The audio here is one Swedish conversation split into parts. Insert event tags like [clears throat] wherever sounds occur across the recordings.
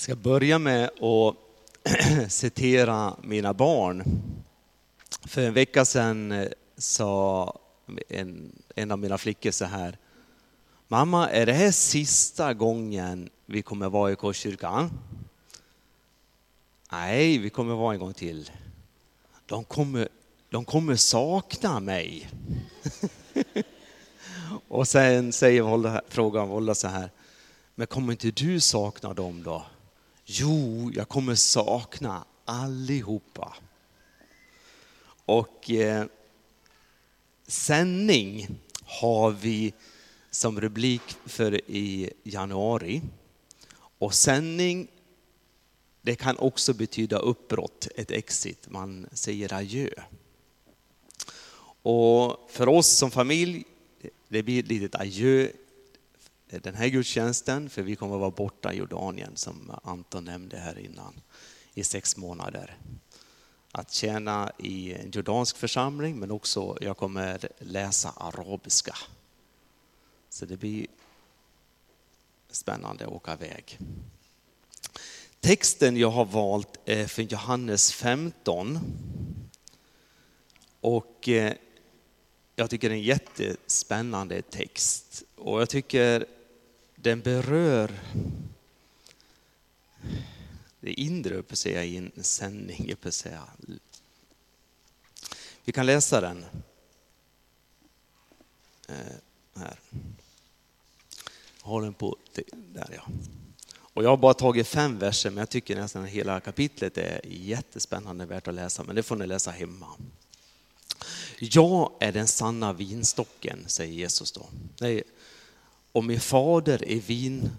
Jag ska börja med att [clears throat] citera mina barn. För en vecka sedan eh, sa en, en av mina flickor så här. Mamma, är det här sista gången vi kommer vara i Korskyrkan? Nej, vi kommer vara en gång till. De kommer, de kommer sakna mig. [laughs] Och sen säger Volda, Volda så här, men kommer inte du sakna dem då? Jo, jag kommer sakna allihopa. Och eh, sändning har vi som rubrik för i januari. Och sändning, det kan också betyda uppbrott, ett exit, man säger adjö. Och för oss som familj, det blir ett litet adjö Eh, den här gudstjänsten, för vi kommer att vara borta i Jordanien som Anton nämnde här innan, i sex månader. Att tjäna i en jordansk församling, men också jag kommer läsa arabiska. Så det blir spännande att åka iväg. Texten jag har valt är från Johannes 15. Och eh, jag tycker det är en jättespännande text. Och jag tycker den berör det inre, upp säga, i en sändning. Upp säga. Vi kan läsa den. Eh, här. Jag har den på, där ja. Och jag har bara tagit fem verser, men jag tycker nästan hela kapitlet är jättespännande, värt att läsa, men det får ni läsa hemma. Jag är den sanna vinstocken, säger Jesus då. Nej, och min fader är vin,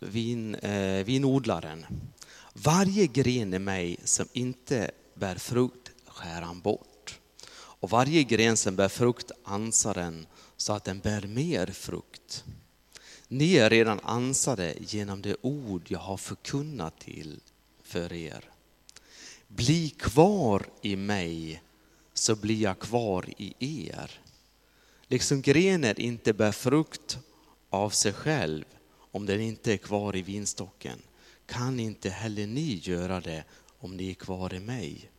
vin, eh, vinodlaren. Varje gren i mig som inte bär frukt skär han bort. Och varje gren som bär frukt ansar den så att den bär mer frukt. Ni är redan ansade genom det ord jag har förkunnat till för er. Bli kvar i mig så blir jag kvar i er. Liksom grenen inte bär frukt av sig själv om den inte är kvar i vinstocken kan inte heller ni göra det om ni är kvar i mig.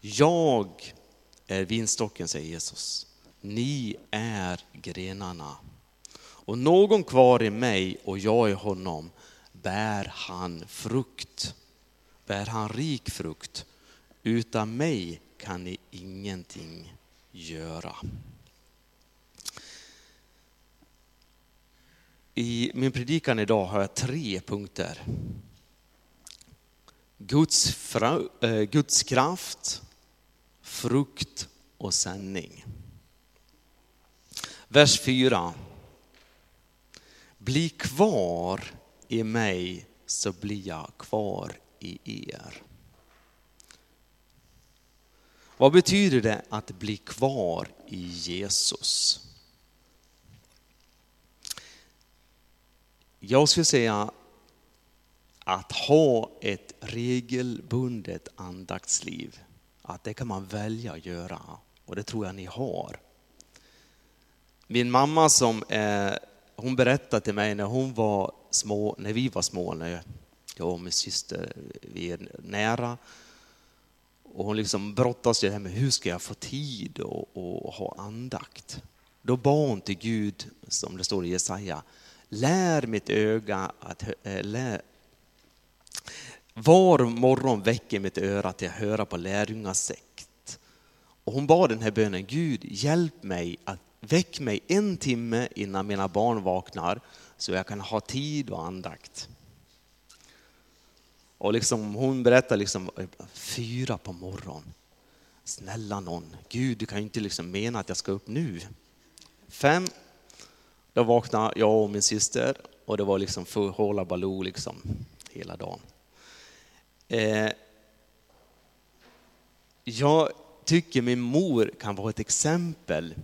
Jag är vinstocken, säger Jesus. Ni är grenarna. Och någon kvar i mig och jag i honom bär han frukt. Bär han rik frukt. Utan mig kan ni ingenting göra. I min predikan idag har jag tre punkter. Guds, fra, eh, Guds kraft, frukt och sändning. Vers 4. Bli kvar i mig så blir jag kvar i er. Vad betyder det att bli kvar i Jesus? Jag skulle säga att ha ett regelbundet andaktsliv, att det kan man välja att göra och det tror jag ni har. Min mamma som är, hon berättade till mig när hon var små, när vi var små, när jag och min syster, vi är nära, och hon liksom brottas med hur ska jag få tid och, och ha andakt. Då bad hon till Gud, som det står i Jesaja, Lär mitt öga att eh, lär. Var morgon väcker mitt öra till att höra på lärjungasekt. Och hon bad den här bönen, Gud hjälp mig att väck mig en timme innan mina barn vaknar så jag kan ha tid och andakt. Och liksom, hon berättar liksom, fyra på morgonen. Snälla någon, Gud du kan ju inte liksom mena att jag ska upp nu. Fem, då vaknade jag och min syster och det var liksom full håla baloo liksom hela dagen. Eh, jag tycker min mor kan vara ett exempel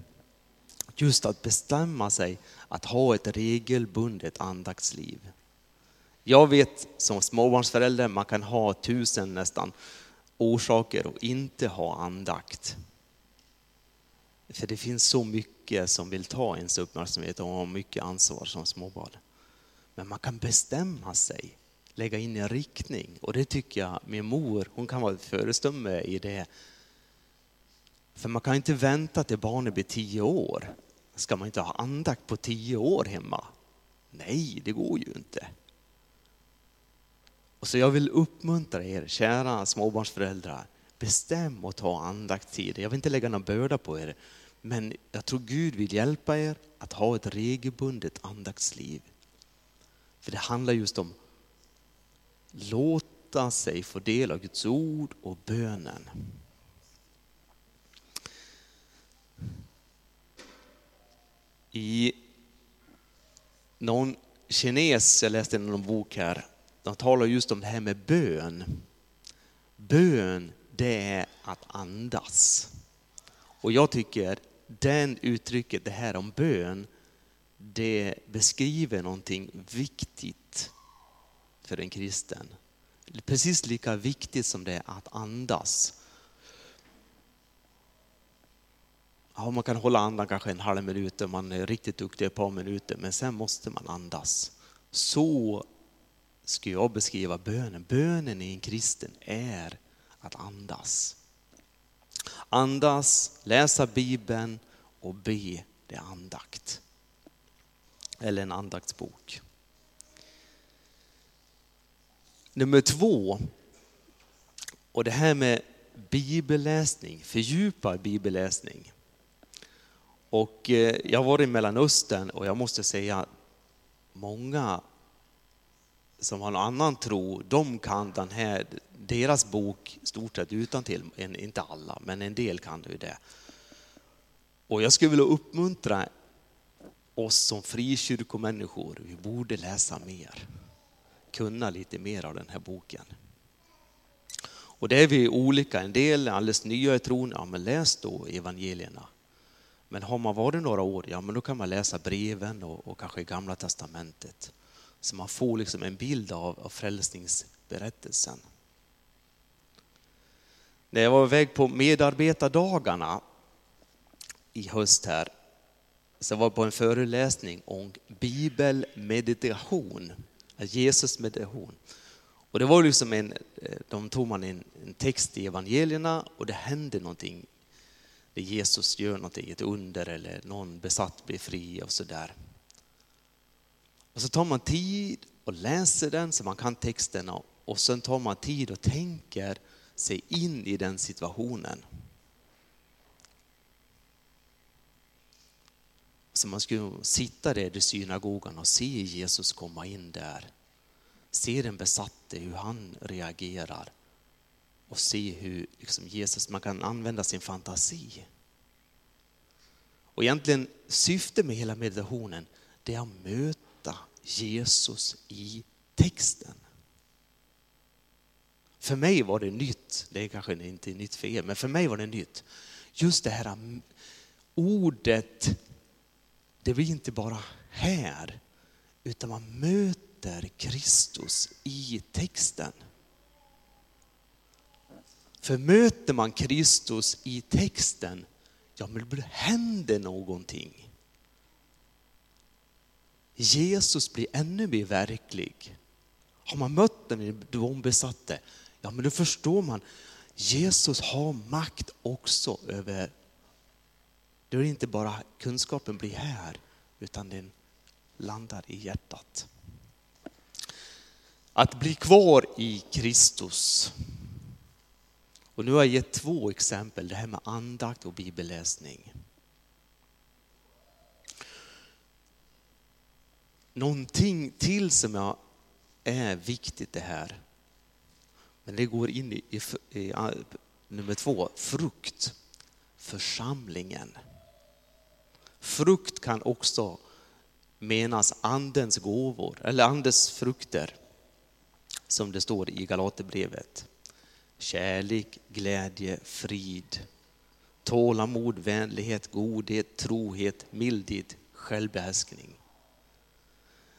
just att bestämma sig att ha ett regelbundet andaktsliv. Jag vet som småbarnsförälder, man kan ha tusen nästan orsaker att inte ha andakt. För det finns så mycket som vill ta ens uppmärksamhet och har mycket ansvar som småbarn. Men man kan bestämma sig lägga in en riktning. Och det tycker jag min mor, hon kan vara förestumme i det. För man kan inte vänta till barnet blir tio år. Ska man inte ha andakt på tio år hemma? Nej, det går ju inte. Och så jag vill uppmuntra er, kära småbarnsföräldrar, bestäm och ta andaktstid. Jag vill inte lägga någon börda på er, men jag tror Gud vill hjälpa er att ha ett regelbundet andaktsliv. För det handlar just om låta sig få del av Guds ord och bönen. I någon kines, jag läste i någon bok här, de talar just om det här med bön. Bön, det är att andas. Och jag tycker den uttrycket, det här om bön, det beskriver någonting viktigt för en kristen. Precis lika viktigt som det är att andas. Ja, man kan hålla andan kanske en halv minut om man är riktigt duktig ett par minuter, men sen måste man andas. Så skulle jag beskriva bönen. Bönen i en kristen är att andas. Andas, läsa Bibeln och be det andakt. Eller en andaktsbok. Nummer två, och det här med bibelläsning, fördjupad bibelläsning. Och eh, jag har varit i Mellanöstern och jag måste säga, många som har en annan tro, de kan den här, deras bok stort sett utan till. inte alla, men en del kan ju det. Och jag skulle vilja uppmuntra oss som frikyrkomänniskor, vi borde läsa mer. Kunna lite mer av den här boken. Och det är vi olika, en del är alldeles nya i tron, ja men läs då evangelierna. Men har man varit några år, ja men då kan man läsa breven och, och kanske gamla testamentet. Så man får liksom en bild av, av frälsningsberättelsen. När jag var iväg på medarbetardagarna i höst här, så var jag på en föreläsning om bibelmeditation, Jesus meditation. Och det var liksom en, eh, de tog man en, en text i evangelierna och det hände någonting. Där Jesus gör någonting, ett under eller någon besatt blir fri och sådär. Och så tar man tid och läser den så man kan texterna och sen tar man tid och tänker sig in i den situationen. Så man skulle sitta där i synagogan och se Jesus komma in där. Se den besatte, hur han reagerar. Och se hur liksom Jesus, man kan använda sin fantasi. Och egentligen syftet med hela meditationen, det är att möta möta Jesus i texten. För mig var det nytt, det är kanske inte är nytt för er, men för mig var det nytt. Just det här mm, ordet, det blir inte bara här, utan man möter Kristus i texten. För möter man Kristus i texten, ja men det händer någonting. Jesus blir ännu mer verklig. Har man mött den demonbesatte, ja men då förstår man, Jesus har makt också över, då är det inte bara kunskapen blir här, utan den landar i hjärtat. Att bli kvar i Kristus. Och nu har jag gett två exempel, det här med andakt och bibelläsning. någonting till som jag är viktigt det här. Men det går in i, i, i nummer två, frukt. Församlingen. Frukt kan också menas andens gåvor, eller andens frukter, som det står i Galaterbrevet. Kärlek, glädje, frid, tålamod, vänlighet, godhet, trohet, mildhet, självbehärskning.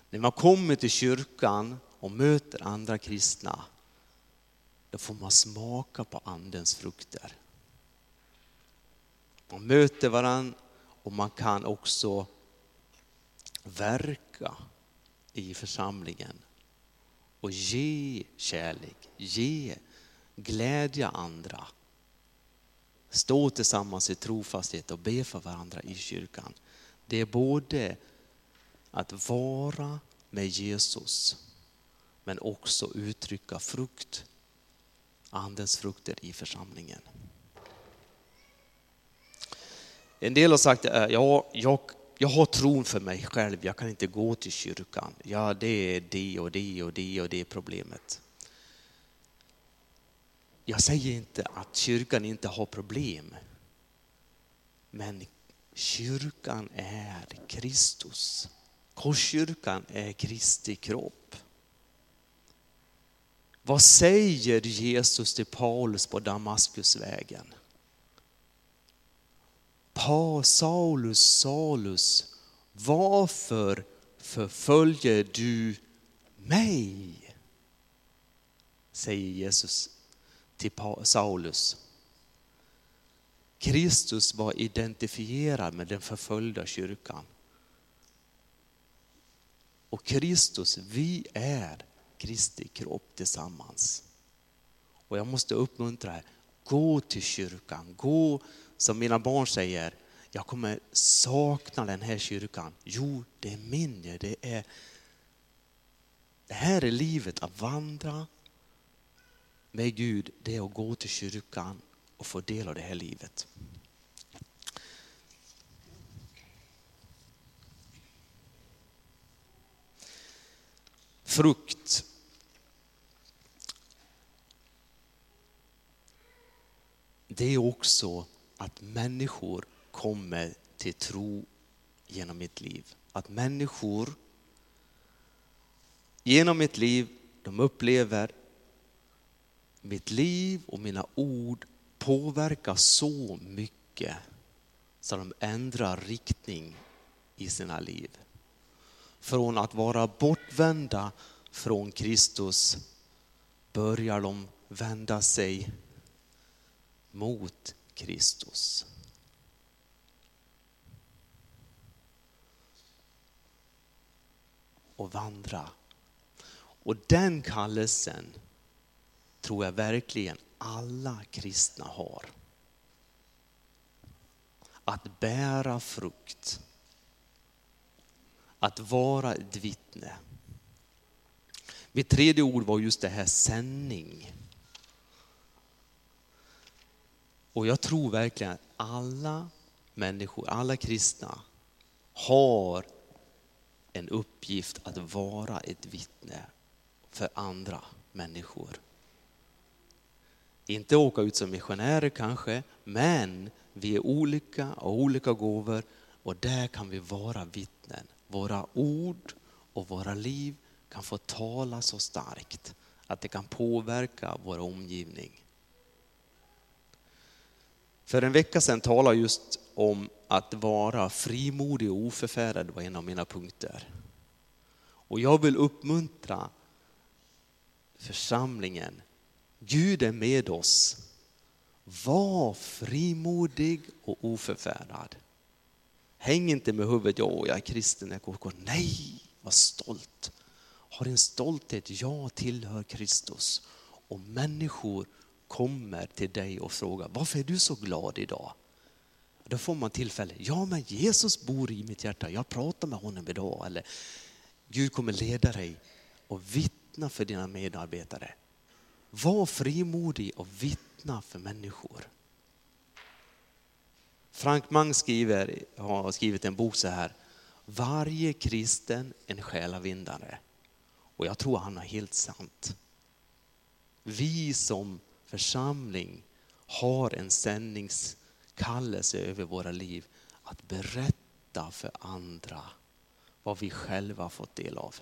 När man kommer till kyrkan och möter andra kristna, då får man smaka på andens frukter. Man möter varandra och man kan också verka i församlingen. och ge kärlek, ge, glädja andra. Stå tillsammans i trofasthet och be för varandra i kyrkan. Det är både att vara med Jesus men också uttrycka frukt, andens frukter i församlingen. En del har sagt, eh, ja, jag, jag har tron för mig själv, jag kan inte gå till kyrkan. Ja, det är det och det och det och det problemet. Jag säger inte att kyrkan inte har problem. Men kyrkan är Kristus. Korskyrkan är Kristi kropp. Vad säger Jesus till Paulus på Damaskusvägen? Pa Saulus, Saulus, varför förföljer du mig? Säger Jesus till Saulus. Kristus var identifierad med den förföljda kyrkan. Och Kristus, vi är Kristi kropp tillsammans. Och jag måste uppmuntra er, gå till kyrkan, gå som mina barn säger, jag kommer sakna den här kyrkan. Jo, det är min, det är det här är livet, att vandra med Gud, det är att gå till kyrkan och få del av det här livet. Frukt. Det är också att människor kommer till tro genom mitt liv. Att människor genom mitt liv, de upplever mitt liv och mina ord påverkar så mycket så de ändrar riktning i sina liv. Från att vara bortvända från Kristus börjar de vända sig mot Kristus. Och vandra. Och den kallelsen tror jag verkligen alla kristna har. Att bära frukt. Att vara ett vittne. Mitt tredje ord var just det här sändning. Och jag tror verkligen att alla människor, alla kristna har en uppgift att vara ett vittne för andra människor. Inte åka ut som missionärer kanske, men vi är olika och olika gåvor och där kan vi vara vittnen. Våra ord och våra liv kan få tala så starkt att det kan påverka vår omgivning. För en vecka sedan talade jag just om att vara frimodig och oförfärad var en av mina punkter. Och jag vill uppmuntra församlingen. Gud är med oss. Var frimodig och oförfärad. Häng inte med huvudet, ja jag är kristen, jag går, Nej, var stolt. Har en stolthet, jag tillhör Kristus. Och människor kommer till dig och frågar, varför är du så glad idag? Då får man tillfälle, ja men Jesus bor i mitt hjärta, jag pratar med honom idag. Eller Gud kommer leda dig och vittna för dina medarbetare. Var frimodig och vittna för människor. Frank Mang skriver, har skrivit en bok så här, varje kristen en själavindare. Och jag tror han har helt sant. Vi som församling har en sändningskallelse över våra liv att berätta för andra vad vi själva fått del av.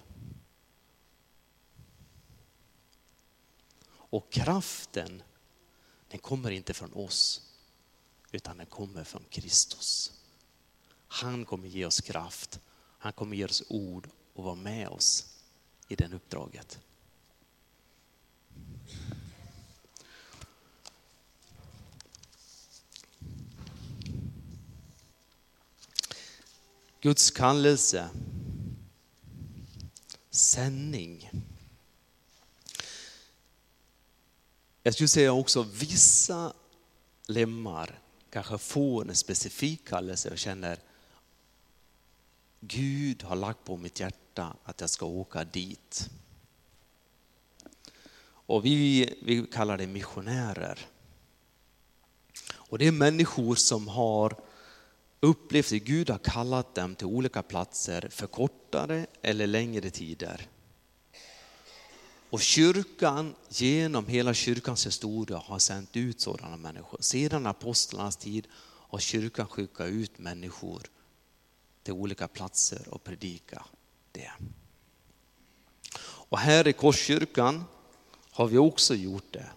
Och kraften, den kommer inte från oss, utan den kommer från Kristus. Han kommer ge oss kraft, han kommer ge oss ord och vara med oss i det uppdraget. Guds kallelse, sändning. Jag skulle säga också vissa lemmar kanske får en specifik kallelse och känner Gud har lagt på mitt hjärta att jag ska åka dit. Och vi, vi kallar det missionärer. Och det är människor som har upplevt att Gud har kallat dem till olika platser för kortare eller längre tider. Och kyrkan, genom hela kyrkans historia, har sänt ut sådana människor. Sedan apostlarnas tid har kyrkan skickat ut människor till olika platser och predika det. Och här i Korskyrkan har vi också gjort det.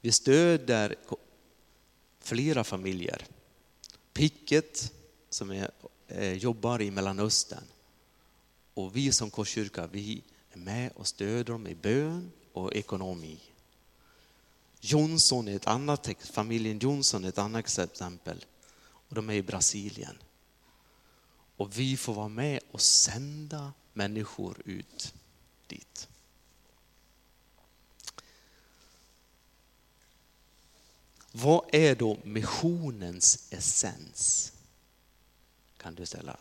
Vi stöder flera familjer. Picket som är, eh, jobbar i Mellanöstern. Och vi som Korskyrka, vi är med och stöder dem i bön och ekonomi. Jonsson är ett annat, familjen Jonsson är ett annat exempel. Och de är i Brasilien. Och vi får vara med och sända människor ut dit. Vad är då missionens essens? Kan du ställa.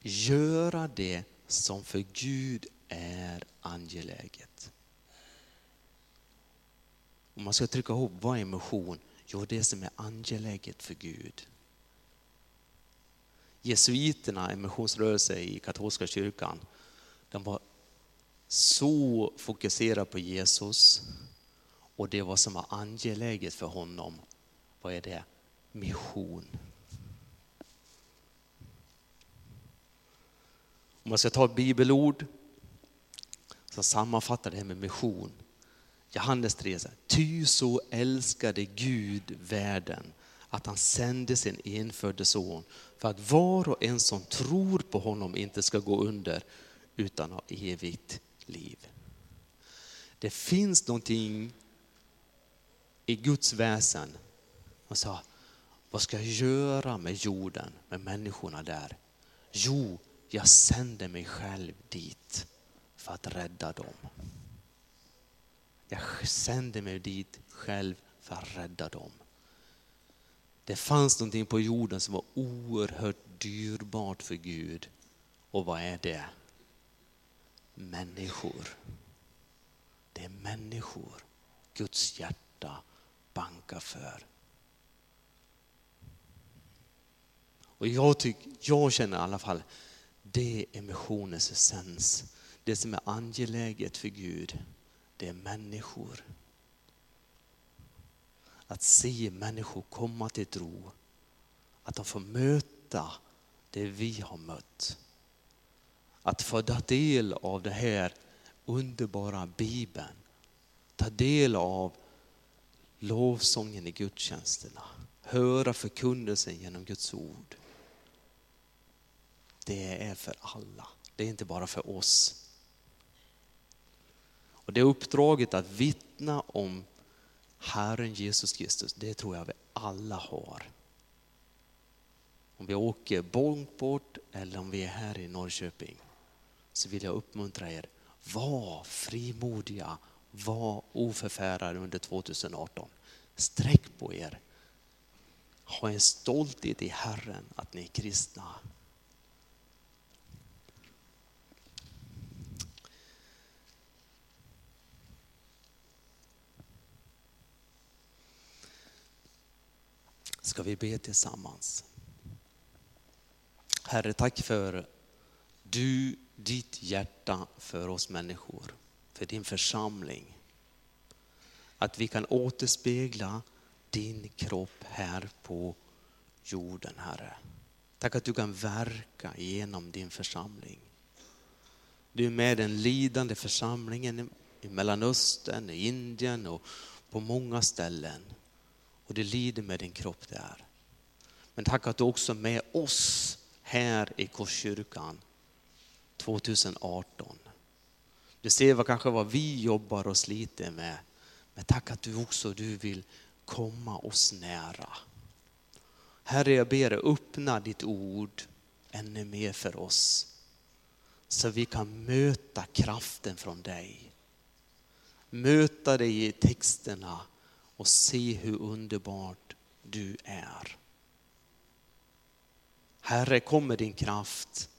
Göra det som för Gud är angeläget. Om man ska trycka ihop, vad är mission? Jo, det som är angeläget för Gud. Jesuiterna, en missionsrörelse i katolska kyrkan, de var så fokuserade på Jesus och det var som var angeläget för honom, vad är det? Mission. Om man ska ta ett bibelord som sammanfattar det här med mission. Johannes 3, ty så älskade Gud världen att han sände sin enfödde son för att var och en som tror på honom inte ska gå under utan ha evigt liv. Det finns någonting i Guds väsen. Han sa, vad ska jag göra med jorden, med människorna där? Jo, jag sänder mig själv dit för att rädda dem. Jag sänder mig dit själv för att rädda dem. Det fanns någonting på jorden som var oerhört dyrbart för Gud. Och vad är det? Människor. Det är människor. Guds hjärta bankar för. Och jag, tycker, jag känner i alla fall, det är missionens essens. Det som är angeläget för Gud, det är människor. Att se människor komma till tro. Att de får möta det vi har mött. Att få ta del av det här underbara Bibeln. Ta del av lovsången i gudstjänsterna. Höra förkunnelsen genom Guds ord. Det är för alla. Det är inte bara för oss. Och Det uppdraget att vittna om Herren Jesus Kristus, det tror jag vi alla har. Om vi åker långt bort eller om vi är här i Norrköping så vill jag uppmuntra er, var frimodiga, var oförfärade under 2018. Sträck på er. Ha en stolthet i Herren att ni är kristna. Ska vi be tillsammans. Herre, tack för du, ditt hjärta för oss människor, för din församling. Att vi kan återspegla din kropp här på jorden, Herre. Tack att du kan verka genom din församling. Du är med den lidande församlingen i Mellanöstern, i Indien och på många ställen och det lider med din kropp där. Men tack att du också är med oss här i Korskyrkan 2018. Du ser vad, kanske vad vi jobbar och sliter med. Men tack att du också du vill komma oss nära. Herre, jag ber dig öppna ditt ord ännu mer för oss. Så vi kan möta kraften från dig. möta dig i texterna och se hur underbart du är. Herre, kom med din kraft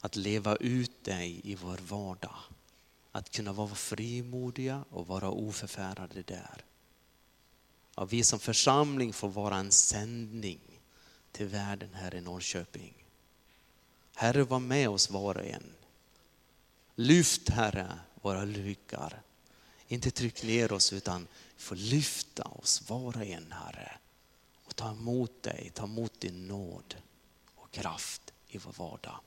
att leva ut dig i vår vardag. Att kunna vara frimodiga och vara oförfärade där. Att vi som församling får vara en sändning till världen här i Norrköping. Herre, var med oss var och en. Lyft Herre våra lyckar. Inte tryck ner oss utan få lyfta oss var och en Herre. Och ta emot dig, ta emot din nåd och kraft i vår vardag.